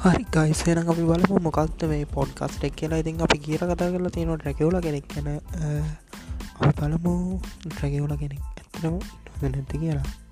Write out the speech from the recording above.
හරි ගයිසේන අපි බලමු මොකක්ද මේ පොඩ්කස්ට එක් කියලා ඉතින් අපි කියර කතා කරලා තියෙනවා ටැකවල කෙනෙක් ගැන අපි බලමු ට්‍රැකවල කෙනෙක් ඇතරම නැති කියලා